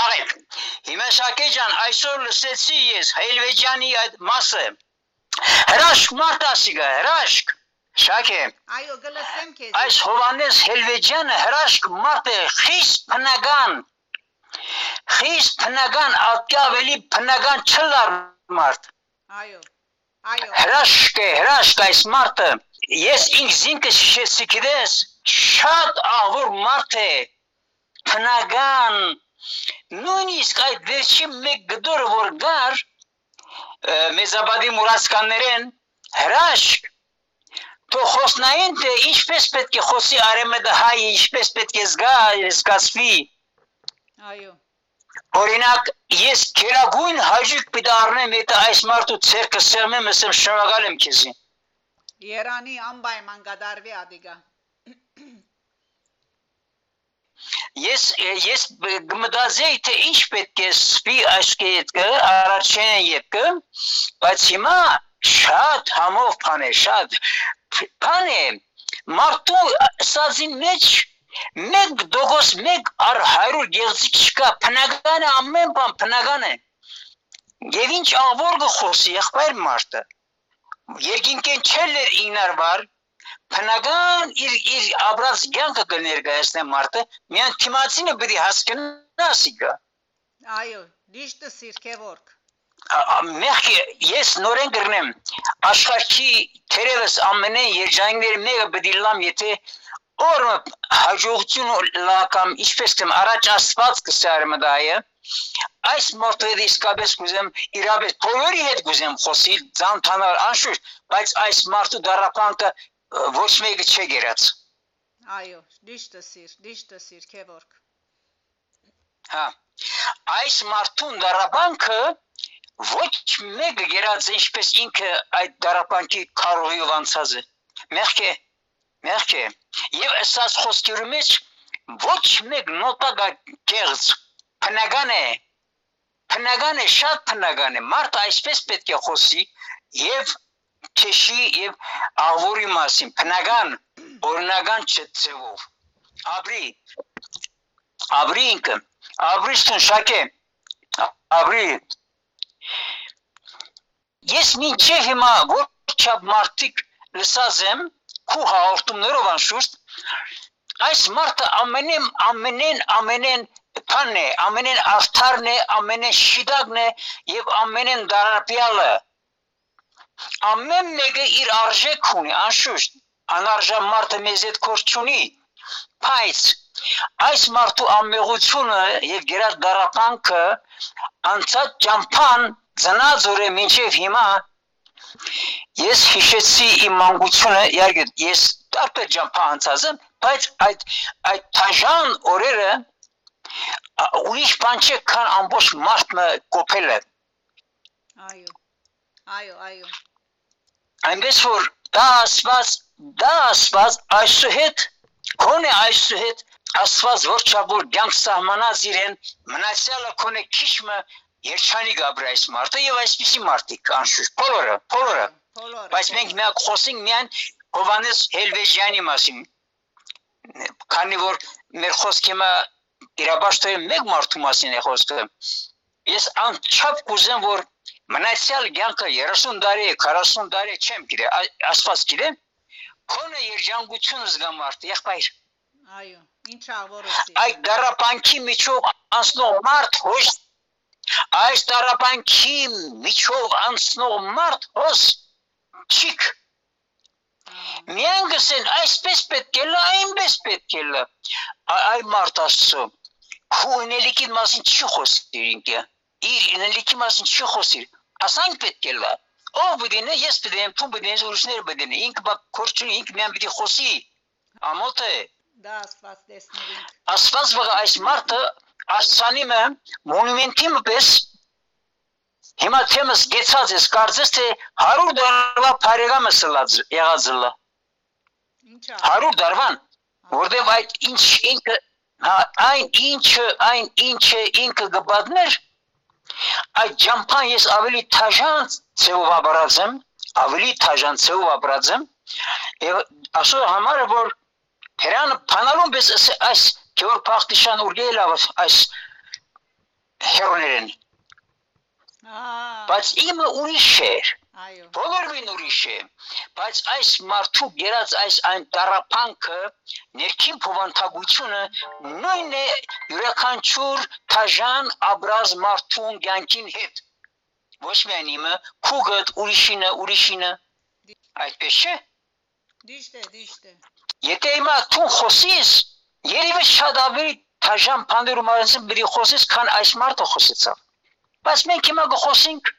Աղետ, հիմա Շակե ջան, այսօր լսեցի ես Հելվեջանի այդ մասը։ Հրաշք մարդ ասիգա, հրաշք։ Շակե։ Այո, գլսեմ քեզ։ Այս Հովանես Հելվեջյանը հրաշք մարդ է, խիստ փնական։ Խիստ փնական, ատկի ավելի փնական չլար մարդ։ Այո։ Այո։ Հրաշք է, հրաշք այս մարդը։ Ես ինքս ինքս շեցի գիտես, շատ ահոր մարդ է։ Փնական, նույնիսկ այդ վերջի մեկ գդորը որ գար մեզաբադի մուրացկաններեն հրաշք թող խոսնային թե ինչպես պետք է խոսի արեմեդը հայ ինչպես պետք է զգա զգացվի այո օրինակ ես քերագույն հաջիկ պիտի առնեմ եթե այս մարդու ցերկը սեղմեմ ասեմ շնորհակալ եմ քեզի Երանի անպայման գդարվի ադիգա Ես ես գմդազեի թե ինչ պետք է սպի աշկետը առաջին եկը, բայց հիմա շատ համով բան է, շատ բան է։ Մարդու սազին մեջ մեկ դոգոս մեկ առ 100 գեղձիկ չկա, փնական է ամեն բան փնական է։ Եվ ինչ աղվոր գխոսի եղբայր մարդը։ Երկինքեն չելեր ինարվար, բնական իր իր ապրած կյանքը կներկայացնե մարդը, միան թիմացինը պիտի հասկանա ասիկա։ Այո, դիշտը սիրքևորք։ Մեղքի ես նորեն գրնեմ աշխարհի թերևս ամենեն երջանկների մեկը պիտի լամ եթե օրը հաջողություն լակամ ինչպես կամ առաջ աստված կսարը դայը այս մորտվեդի իսկապես կուզեմ իրապես բոլորի հետ կուզեմ խոսիլ ցանթանալ անշուշտ բայց այս մարդու դարապանքը ոչ մեկը չէ գերած։ Այո, դիշտը սիր, դիշտը սիր, քևորք։ Հա։ Այս մարդուն դարաբանքը ոչ մեկը գերած ինչպես ինքը այդ դարաբանքի կարողիով անցած է։ Մեղք է, մեղք է։ Եվ ասած խոսքերի մեջ ոչ մեկ նոտա գեղձ փնական է փնական է շատ փնական է մարդ այսպես պետք է խոսի եւ քեշի եւ աղվորի մասին բնական օրինական չծևով ապրի ապրի ինքը ապրիստն շակե ապրի ես մինչև հիմա ոչ չափ մարդիկ լսած եմ քու հաղորդումներով անշուշտ այս մարդը ամենեն ամենեն ամենեն բանն է ամենեն արդարն է ամենեն շիդակն է եւ ամենեն դարապյալը ամեն մեկը իր արժեք ունի, անշուշտ, անարժան մարդը մեզ հետ կոր չունի, բայց այս մարդու ամեղությունը եւ գերած դարապանքը անցած ճամփան ծնած օրը մինչև հիմա ես հիշեցի իմ մանկությունը իհարկե ես տարբեր ճամփա անցած եմ բայց այդ այդ թաժան օրերը ուրիշ բան չէ քան ամբողջ մարդը կոփելը այո այո այո այնպես որ դա ասված դա ասված այսուհետ կոնե այսուհետ ասված որ չաբոր ցանկ սահմանած իրեն մնացյալը կոնե քիչմը երջանի գաբրայս մարդը եւ այսպիսի մարդիկ անշուշտ բոլորը բոլորը բայց մենք միակ խոսենք միայն Հովանես Հելվեժյանի մասին քանի որ մեր խոսքը իրաբաշտոյի մեկ մարդու մասին է խոսքը ես անչափ կուզեմ որ մնացյալ կյանքը 30 տարի, 40 տարի չեմ գիտե, ասված գիտե, քոնը երջանկություն զգա մարդ, եղբայր։ Այո, ինչ աղորսի։ Այդ դարապանքի միջով անցնող մարդ հոչ այս դարապանքի միջով անցնող մարդ հոս չիկ Միան գսեն այսպես պետք է լա, այնպես պետք է լա։ Այ մարդ աստծո։ Քու ունելիքի մասին չի խոսիր ինքը։ Իր ունելիքի մասին չի խոսիր ասանք պետք է լա ով բդինը ես բդեմ թու բդեն ուրիշները բդեն ինք բա կորչուն ինք միան պիտի խոսի ամոթ է դա ասված տեսնենք ասված վղա այս մարտը աստծանի մը մոնումենտի մպես հիմա թեմս գեցած ես կարծես թե 100 դարվա բարեգամը սլած եղած լա ինչա 100 դարվան որտեվ այդ ինչ ինքը այն ինչը այն ինչը ինքը գբադներ Այդ ջամփան ես ավելի թաժան ծեով ապրած եմ, ավելի թաժան ծեով ապրած եմ, եւ ասո համարը որ Թերանը փանալուն պես այս Գեորգ Փախտիշյան ուրգել այս հերոներն, Ահա, բայց իմը ուրիշ էր։ այո, բոլորին ուրիշ է, բայց այս մարդու գերած այս այն տարապանքը, ներքին փոխանցությունը նույնն է յուրաքանչյուր թաժան աբրազ մարդուն ցանկին հետ։ Ոչ միայն իմը, քուգդ ուրիշինը, ուրիշինը։ Այդպես չէ։ դիշտ է, դիշտ է։ Եթե հիմա դու խոսես, երևի շատ ավելի թաժան բաներում արեցին բրի խոսես, քան այս մարդը խոսեցավ։ Բայց մենք հիմա գխոսենք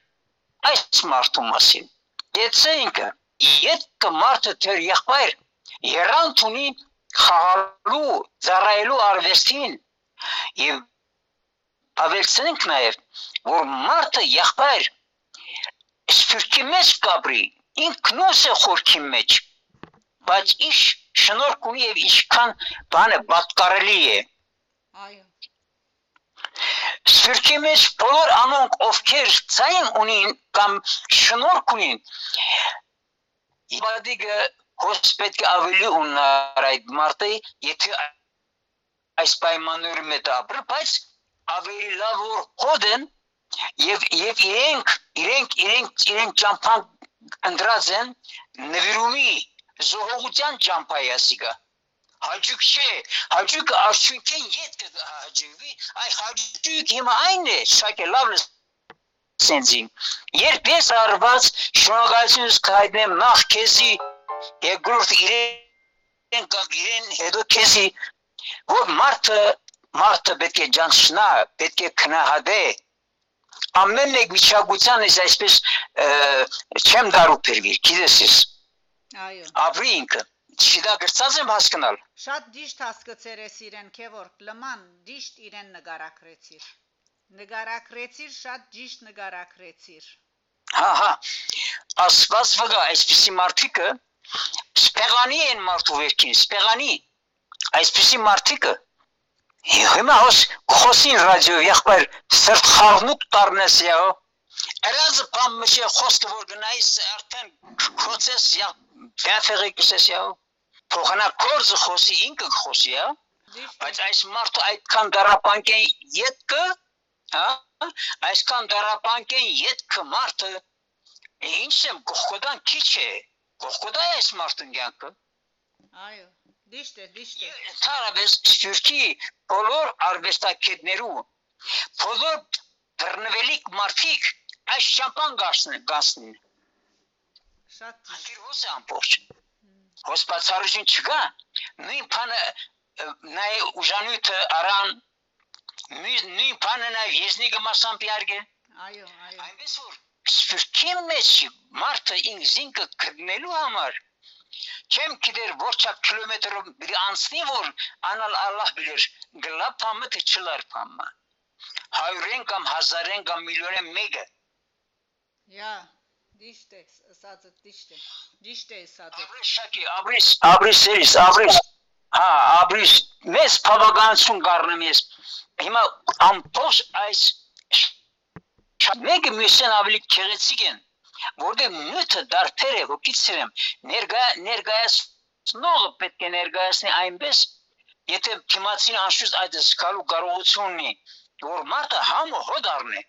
այս մարդու մասին։ Դեցենք, եթե մարդը դեր եղբայր երանք ունի խաղալու, ծառայելու արվեստին եւ ավելցնենք նաեւ, որ մարդը եղբայր սփյուռքի մեջ կապրի, ինքնուս է խորքի մեջ, բայց իշ շնորհք ունի եւ ինչքան բանը պատկարելի է։ Այո, Սփյուռքի մեջ բոլոր անոնք ովքեր ցայն ունին կամ շնորհք ունին Իբադիգը հոս պետք է ավելի ունար այդ մարդը եթե այս պայմաններում է ապրել բայց ավելի լավ որ հոդեն եւ եւ իրենք իրենք իրենք իրենք ճամփան ընդրած են նվիրումի զոհողության ճամփայասիգա Հաջուկ չէ, հաջուկը արդյունքեն ետ կհաջուկվի, այ հաջուկ հիմա այն է, շակ է լավ սենզի։ Երբ ես արված շնորհակալությունս կհայտնեմ նախ քեզի, երկրորդ իրեն կակ իրեն հետո քեզի, որ մարդը մարդը պետք է ջանցնա, պետք է քնահատե, ամեն մեկ միջագության ես այսպես չեմ դարու փերվի, գիտես ես, այո։ ապրի ինքը, չիդա գրծած եմ հասկանալ, Շատ դիշտ հասկացեր ես իրեն, Քևորգ, լման դիշտ իրեն նկարակրեցիր։ Նկարակրեցիր, շատ ճիշտ նկարակրեցիր։ հա հա, ասված վգա այսպիսի մարդիկը, սպեղանի են մարդու վերքին, սպեղանի, այսպիսի մարդիկը, հիմա հոս խոսին ռադիո, եղբայր սրտ խաղնուկ տարնես յահո, Երազը բամ մշե խոսքը որ գնայիս արդեն քոցես յա բέφեղի կսես յահո, փոխանա կորզը խոսի ինքը խոսի հա, Դիշտ բայց այս մարդը այդքան դարապանքեն յետքը, հա, այսքան դարապանքեն յետքը մարդը ինչ եմ կողքոդան քիչ է, կողքոդա է այս մարդուն կյանքը, Այո, դիշտ է, դիշտ է։ Թարաբես սյուրքի բոլոր արվեստակետներու, բոլոր դռնվելիք մարդիկ այս շամպան գասնեն, գասնեն, Շատ ճիշտ։ անդիր հոս է ամբողջ, հոս բացարություն չկա, նույն պանը նայ ուժանույթը արան, նույն պանը նայ եզնիկը մասամբ յարգե, Այո, այո։ այնպես որ սպիրկի մեջ մարդը ինքզինքը կդնելու համար չեմ գիտեր որչակ կիլոմետրով բի անցնի որ անալ Ալլահ բիլեր գլա փամը թե չլար փամը հայրեն կամ հազարեն կամ միլիոնեն մեկը Յա, դիշտ է, ասածը դիշտ է։ Դիշտ է ասածը։ Աբրիս շակի, աբրիս, աբրիս սերիս, աբրիս։ Հա, աբրիս, մեծ բավականություն կառնեմ ես։ Հիմա ամբողջ այս մեկը մյուսեն ավելի քեղեցիկ են, որտեղ նյութը դարբեր է, հոգիցեր եմ, ներկա ներկայացնողը պետք է ներկայացնի այնպես, եթե թիմացին անշուշտ այդ զգալու կարողություն ունի, որ մարդը համը հոդ առնի։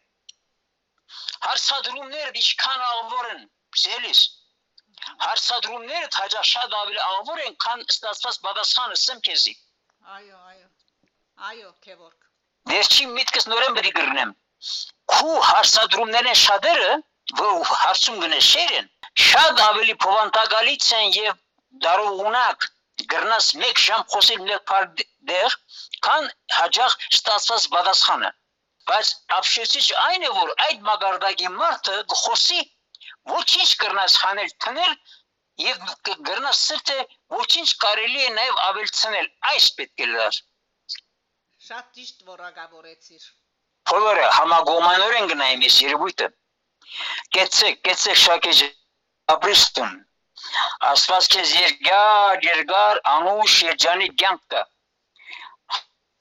Հարցադրումները ինչքան աղվոր են, զելիս, հարցադրումները հաջող շատ ավելի աղվոր են, քան ստացված պատասխանը սեմ քեզի։ Այո, այո։ Այո, Քևորգ։ Վերջին միտքս նորեն է գրնեմ։ Քու հարցադրումներն շատերը, որ հարցում գնեշեր են, շատ ավելի փոխանցակալից են եւ դարողունակ գրնաս մեկ ժամ խոսել բար դեղ, քան հաջող ստացված պատասխանը։ Բայց ապշեցիչ այն է, որ այդ մագարտակի մարդը խոսի ոչինչ կրնաս խանել թնել եւ գրնաս սրտը ոչինչ կարելի է նաեւ ավելցնել այս պետք է լար Շատ ճիշտ որակավորեցիր։ բոլորը համագոմանորեն գնայում ես երևույթը կեցեք կեցեք շակեջ ապրիստուն ասված քեզ երգար երգար անուշ երջանի կյանքը համը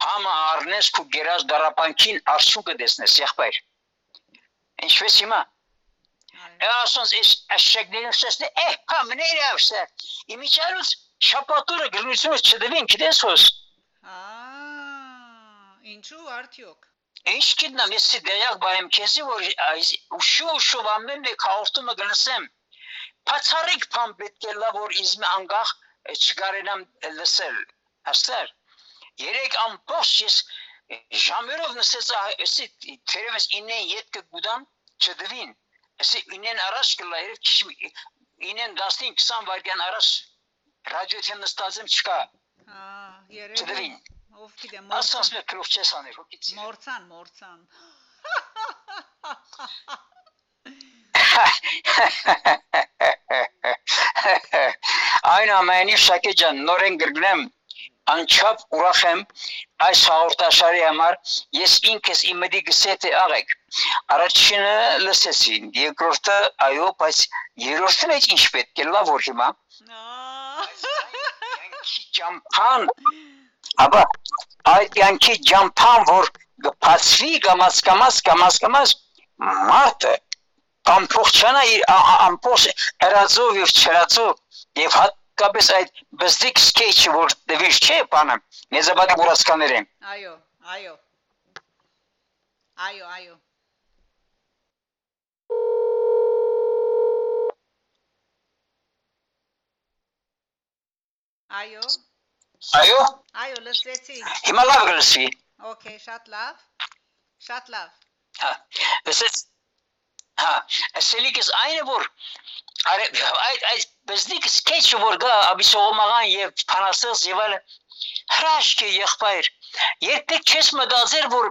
առնես քու գերած դարապանքին արշուկը դեսնես եղբայր ինչպես հիմա Այո։ ասոնց էս աշակներն շեստը է հա մներ ավսը իմիջարուց շապատուրը գրնությունս չդվին գիտես հոս Ա, ինչու արդյոք։ Ինչ գիտնամ, ես դերյակ բայեմ քեզի որ այս ուշու ուշու ամեն մեկ հաղորդումը գնացեմ։ Բացառիկ բան պետք է լա որ իզմի անգախ չգարենամ լսել։ Աստար։ Երեք ամբողջ ես ժամերով նսեցա, էսի թերևս ինեն յետքը գուդան չդվին։ Էսի ինեն առաջ կլա, երեք ինեն 15-20 վայրկյան առաջ ռադիոթեն նստած եմ չկա։ Հա, երևի։ Չդվին։ Ով գիտե, Ասած մորցան։ մեր քրով չես աներ, հոգից։ Մորցան, մորցան։ Այն ամենի շակե ջան, նորեն գրգնեմ անչափ ուրախ եմ այս հաղորդաշարի համար ես ինքս իմեդի գսեթե աղեք առաջինը լսեցի երկրորդը այո բայց երրորդն է ինչ պետք է լավ որ հիմա ջամփան ապա այդ յանքի ջամփան որ գփացվի կամաց կամաց կամաց կամաց մարդը ամփոխչանա իր ամփոխ հրազով եւ չրածով եւ հատկապես այդ բզդիկ սկեչը որ դվիշ չէ բանը նեզաբադի բուրասկաները Այո, այո։ Այո, այո։ Այո, այո այո, լսեցի։ հիմա լավ գլսվի Okay, շատ լավ։ Շատ լավ։ հա լսեց հա ասելիկս այնը որ արե այդ այդ բզդիկ սկեչը որ գա աբիսողմաղան եւ փանասես եւ այլ հրաշք է եղբայր երբեք չես մտածել որ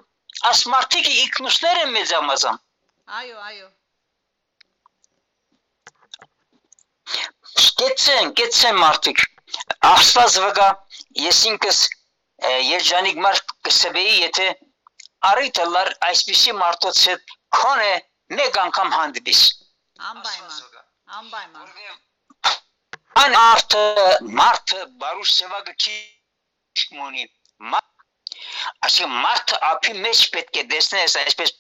ասմարտիկի ինքնուսներ են մեծամազան Այո, այո։ Կեցեն, կեցեն մարդիկ։ Աստված վգա, ես ինքս երջանիկ մարդ կսեբեի, եթե առիթը լար այսպիսի մարդոց հետ քոնե մեկ անգամ հանդիպիս։ Անպայման։ Անպայման։ Այն մարդը, մարդը բարուշ սևագը չի մունի։ Ասի մարդը ապի մեջ պետք է դեսնես այսպես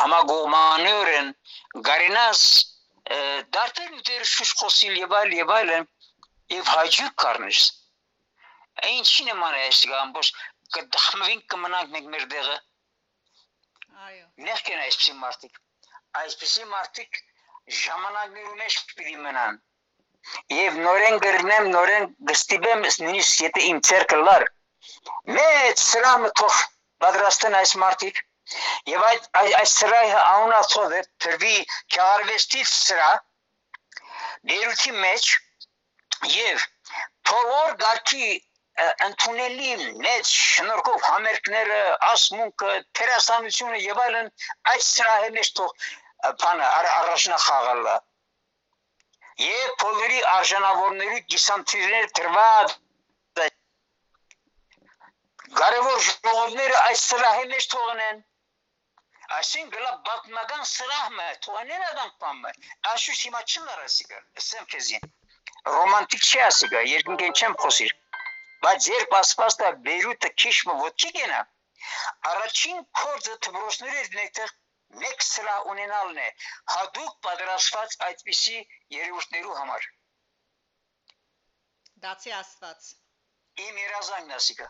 համագողմանորեն գարինաս դարտեր ուտեր շուշ խոսիլ եւ այլ եւ այլն եւ հաջիկ կառնես ինչի նման է այս ամբողջ կդխմվին կմնանք մենք մեր դեղը Այո։ նեղ կեն այսպիսի մարդիկ այսպիսի մարդիկ ժամանակներու մեջ պիտի մնան եւ նորեն գրնեմ նորեն գստիբեմ նույնիսկ եթե իմ ցերկը լար մեծ սրամը թող պատրաստեն այս մարդիկ եւ այդ այ- այս սրահը անունացող է թրվի քարվեստից սրա ներուքի մեջ եւ բոլոր գարքի ընդունելի մեծ շնորհքով համերգները, ասմունքը, թերասանությունը եւ այլն այդ սրահի մեջ թող բանը առ- առաջնախաղալը եւ բոլորի արժանավորների դիսանտիրներ դրված կարևոր ժողովները այս սրահի մեջ թողնեն Այսին գլա բատմական սրահը թողնեն adam պամը աշուշ հիմա չլար ասիգա ասեմ քեզի ռոմանտիկ չի ասիգա երկնքեն չեմ խոսիր բայց երբ ասպաստա բերուտը քիշմը ոչի գենա առաջին կորձը թբրոսների ներքեղ մեկ սրահ ունենալն է հadoop պատրաստված այդպիսի երևույթներու համար Դացի Աստված։ իմ երազանքն ասիգա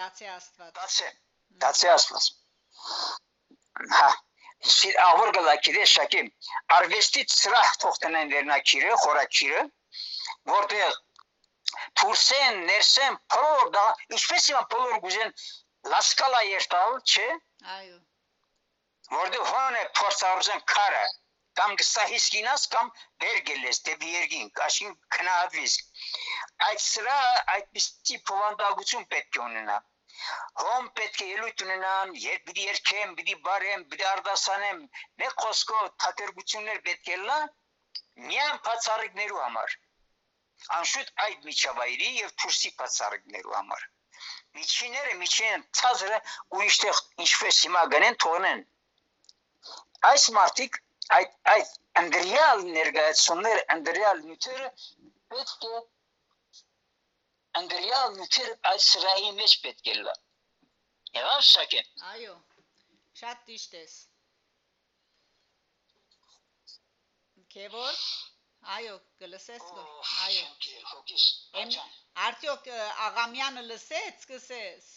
Դացի Աստված։ Դացե դացե ասված հա Սիր ավոր գլակիրե շակի արվեստից սրահ թողտնեն վերնակիրը խորակիրը որտեղ թուրսեն ներսեն փորոր դա ինչպես իմ փորոր գուզեն լասկալա երտալ չէ Այո։ որտեղ հոն է փորձարուզեն քարը կամ գսահիսկինաս կամ վերգելես դեպի երգին աշին քնահատվիս այդ սրա այդպիսի փոխանդակություն պետք է ունենա հոմ պետք է ելույթ ունենան երբ պիտի երկեմ պիտի բարեմ պիտի արդասանեմ մեկ խոսքով թատերգություններ պետք է լա միան բացառիկներու համար անշուտ այդ միջավայրի եւ թուրսի բացառիկներու համար միջիները միջին ցածրը ուրիշտեղ ինչպես հիմա գնեն թողնեն այս մարտիկ այդ այդ անդրիալ ներգայացումներ անդրիալ նյութերը պետք է անդրիալ նյութերը այդ սրահի մեջ պետք է լա եղավ շակե Այո։ Շատ ճիշտ ես։ Քեվոր։ Այո, կլսես գո։ Այո։ հոգիս Էն արդյոք Աղամյանը լսեց, սկսես։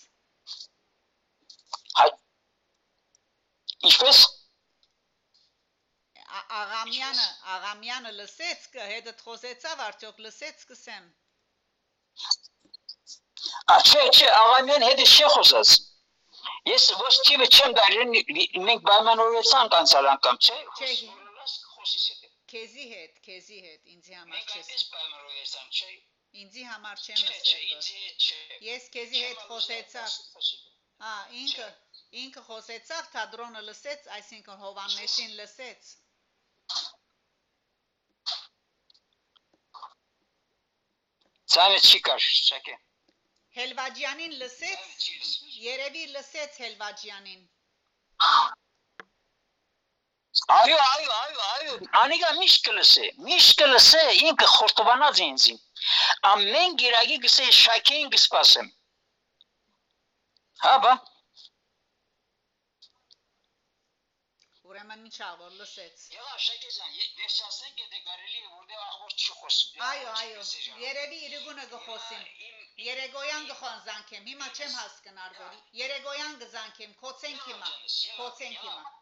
Ինչպես? Աղամյանը, Աղամյանը լսեց, հետդ խոսեցավ, արդյոք լսեց կսեմ։ Ա չէ, չէ, աղամյան հետ չի խոսած։ Ես ոչ թիվը չեմ դարին մենք պայմանավորեցանք անցալ անգամ, չէ։ Չէ, հետ։ Քեզի հետ, քեզի հետ, ինձի համար Մենք չես։ այնպես պայմանավորեցանք, չէ։ Ինձի համար չեմ չէ։ Ես քեզի հետ խոսեցավ։ Հա, ինքը ինքը խոսեցավ, թադրոնը լսեց, այսինքն Հովաննեսին լսեց։ Ցանը չի կար, շակե։ Հելվաջյանին լսեց, երևի լսեց Հելվաջյանին։ Այո, այո, այո, այո, անիկա միշտ կլսե, միշտ կլսե, ինքը խորտովանած է ինձ։ Ամեն գիրագի գսե շակեին գսպասեմ։ Հա, բա։ Ուրեմն ինչա որ լսեց։ Եղա շակեզան, վերջացնենք դե կարելի է որտեղ աղբոր չի խոսում։ Այո, այո։ Երևի իրգունը գխոսիմ։ Երեգոյան գխոն զանքեմ։ Հիմա չեմ հասկնար որ։ Երեգոյան գզանքեմ, քոցենք հիմա։ Քոցենք հիմա։